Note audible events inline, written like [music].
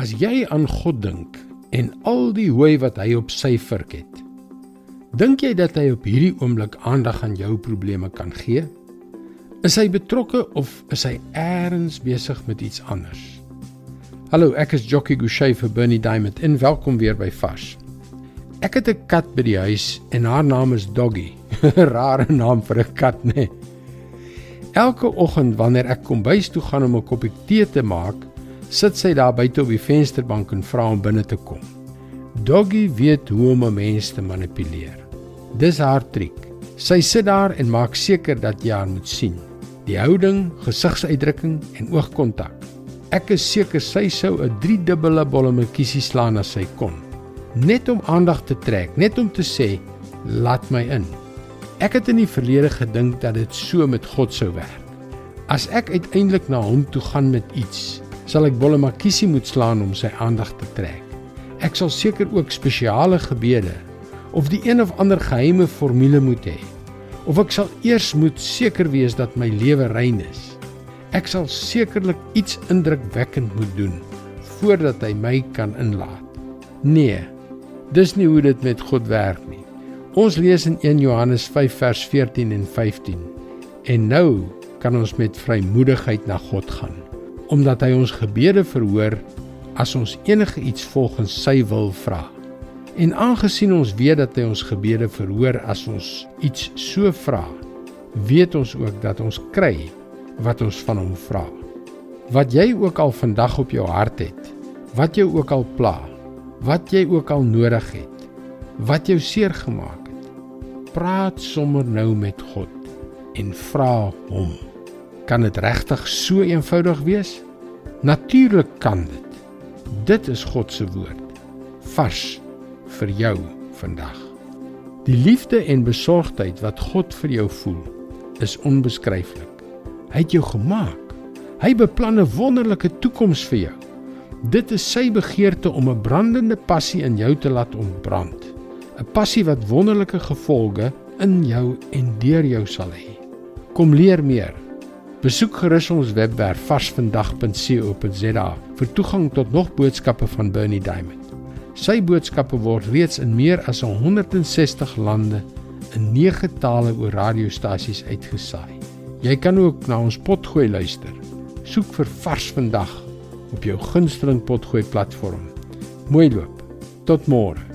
As jy aan God dink en al die hooi wat hy op sy vurk het, dink jy dat hy op hierdie oomblik aandag aan jou probleme kan gee? Is hy betrokke of is hy eers besig met iets anders? Hallo, ek is Jockey Gouchee vir Bernie Diamond en welkom weer by Fas. Ek het 'n kat by die huis en haar naam is Doggy. [laughs] Rare naam vir 'n kat, né? Nee. Elke oggend wanneer ek kom bys toe gaan om 'n koppie tee te maak, sit sy daar buite op die vensterbank en vra om binne te kom. Doggy weet hoe om 'n mens te manipuleer. Dis haar triek. Sy sit daar en maak seker dat jy haar moet sien die houding, gesigsuitdrukking en oogkontak. Ek is seker sy sou 'n driedubbele bollemetjie slaan as sy kon. Net om aandag te trek, net om te sê, "Laat my in." Ek het in die verlede gedink dat dit so met God sou werk. As ek uiteindelik na hom toe gaan met iets, sal ek bollemetjie moet slaan om sy aandag te trek. Ek sal seker ook spesiale gebede of die een of ander geheime formule moet hê of ek sal eers moet seker wees dat my lewe rein is. Ek sal sekerlik iets indrukwekkend moet doen voordat hy my kan inlaat. Nee, dis nie hoe dit met God werk nie. Ons lees in 1 Johannes 5 vers 14 en 15. En nou kan ons met vrymoedigheid na God gaan, omdat hy ons gebede verhoor as ons enige iets volgens sy wil vra. En aangesien ons weet dat hy ons gebede verhoor as ons iets so vra, weet ons ook dat ons kry wat ons van hom vra. Wat jy ook al vandag op jou hart het, wat jou ook al pla, wat jy ook al nodig het, wat jou seer gemaak het, praat sommer nou met God en vra hom. Kan dit regtig so eenvoudig wees? Natuurlik kan dit. Dit is God se woord. Vars vir jou vandag. Die liefde en besorgdheid wat God vir jou voel, is onbeskryflik. Hy het jou gemaak. Hy beplan 'n wonderlike toekoms vir jou. Dit is sy begeerte om 'n brandende passie in jou te laat ontbrand. 'n Passie wat wonderlike gevolge in jou en deur jou sal hê. Kom leer meer. Besoek gerus ons webwerf varsvandag.co.za vir toegang tot nog boodskappe van Bernie Diamond. Sy boodskappe word reeds in meer as 160 lande in 9 tale oor radiostasies uitgesaai. Jy kan ook na ons potgooi luister. Soek vir Vars vandag op jou gunsteling potgooi platform. Mooi loop. Tot môre.